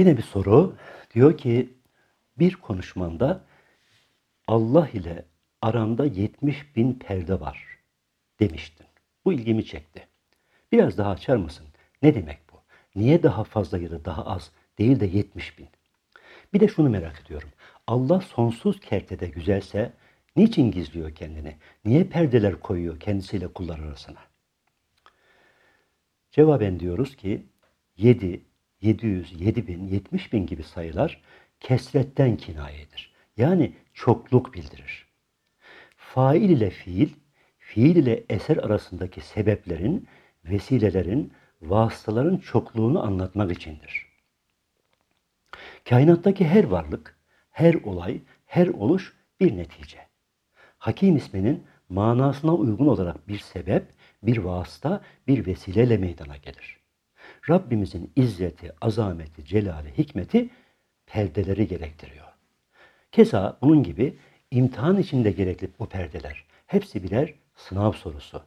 Yine bir soru. Diyor ki bir konuşmanda Allah ile aranda 70 bin perde var demiştin. Bu ilgimi çekti. Biraz daha açar mısın? Ne demek bu? Niye daha fazla ya da daha az değil de 70 bin? Bir de şunu merak ediyorum. Allah sonsuz kertede güzelse niçin gizliyor kendini? Niye perdeler koyuyor kendisiyle kullar arasına? Cevaben diyoruz ki 7, 700, 7000, 70 bin gibi sayılar kesretten kinayedir. Yani çokluk bildirir. Fail ile fiil, fiil ile eser arasındaki sebeplerin, vesilelerin, vasıtaların çokluğunu anlatmak içindir. Kainattaki her varlık, her olay, her oluş bir netice. Hakim isminin manasına uygun olarak bir sebep, bir vasıta, bir vesileyle meydana gelir. Rabbimizin izzeti, azameti, celali, hikmeti perdeleri gerektiriyor. Keza bunun gibi imtihan içinde gerekli bu perdeler. Hepsi birer sınav sorusu.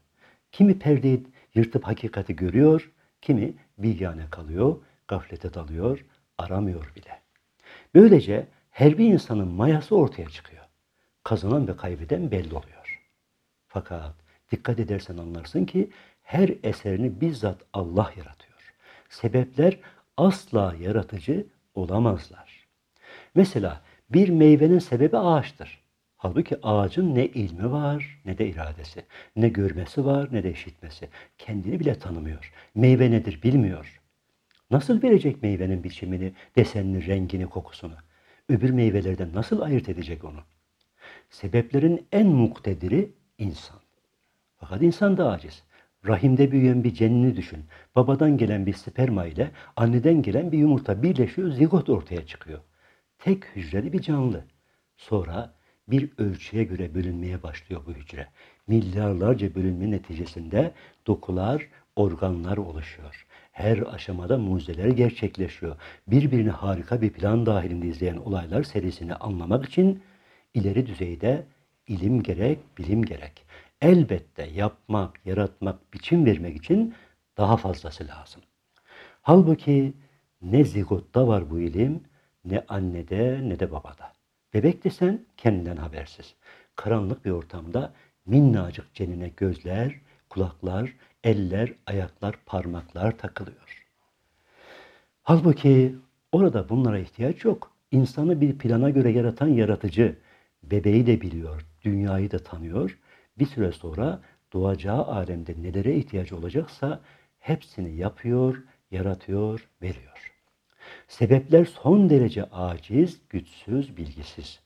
Kimi perdeyi yırtıp hakikati görüyor, kimi bilgane kalıyor, gaflete dalıyor, aramıyor bile. Böylece her bir insanın mayası ortaya çıkıyor. Kazanan ve kaybeden belli oluyor. Fakat dikkat edersen anlarsın ki her eserini bizzat Allah yaratıyor. Sebepler asla yaratıcı olamazlar. Mesela bir meyvenin sebebi ağaçtır. Halbuki ağacın ne ilmi var ne de iradesi, ne görmesi var ne de işitmesi. Kendini bile tanımıyor. Meyve nedir bilmiyor. Nasıl verecek meyvenin biçimini, desenini, rengini, kokusunu? Öbür meyvelerden nasıl ayırt edecek onu? Sebeplerin en muktediri insan. Fakat insan da aciz. Rahimde büyüyen bir cenini düşün. Babadan gelen bir sperma ile anneden gelen bir yumurta birleşiyor, zigot ortaya çıkıyor. Tek hücreli bir canlı. Sonra bir ölçüye göre bölünmeye başlıyor bu hücre. Milyarlarca bölünme neticesinde dokular, organlar oluşuyor. Her aşamada mucizeler gerçekleşiyor. Birbirini harika bir plan dahilinde izleyen olaylar serisini anlamak için ileri düzeyde ilim gerek, bilim gerek. Elbette yapmak, yaratmak, biçim vermek için daha fazlası lazım. Halbuki ne zigotta var bu ilim, ne annede ne de babada. Bebek desen kendinden habersiz. Karanlık bir ortamda minnacık cenine gözler, kulaklar, eller, ayaklar, parmaklar takılıyor. Halbuki orada bunlara ihtiyaç yok. İnsanı bir plana göre yaratan yaratıcı, bebeği de biliyor, dünyayı da tanıyor. Bir süre sonra doğacağı alemde nelere ihtiyacı olacaksa hepsini yapıyor, yaratıyor, veriyor. Sebepler son derece aciz, güçsüz, bilgisiz.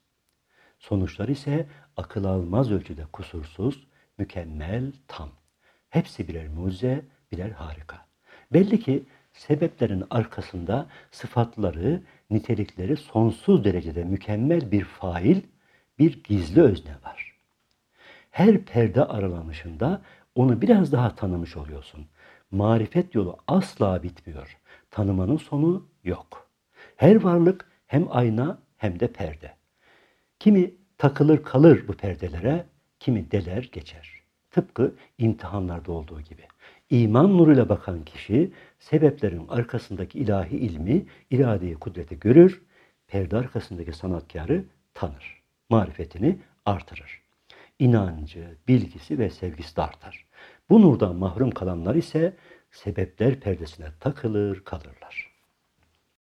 Sonuçlar ise akıl almaz ölçüde kusursuz, mükemmel, tam. Hepsi birer mucize, birer harika. Belli ki sebeplerin arkasında sıfatları, nitelikleri sonsuz derecede mükemmel bir fail, bir gizli özne var. Her perde aralanışında onu biraz daha tanımış oluyorsun. Marifet yolu asla bitmiyor. Tanımanın sonu yok. Her varlık hem ayna hem de perde. Kimi takılır kalır bu perdelere, kimi deler geçer. Tıpkı imtihanlarda olduğu gibi. İman nuruyla bakan kişi sebeplerin arkasındaki ilahi ilmi, iradeyi, kudreti görür, perde arkasındaki sanatkarı tanır. Marifetini artırır. İnancı, bilgisi ve sevgisi de artar. Bu nurdan mahrum kalanlar ise sebepler perdesine takılır kalırlar.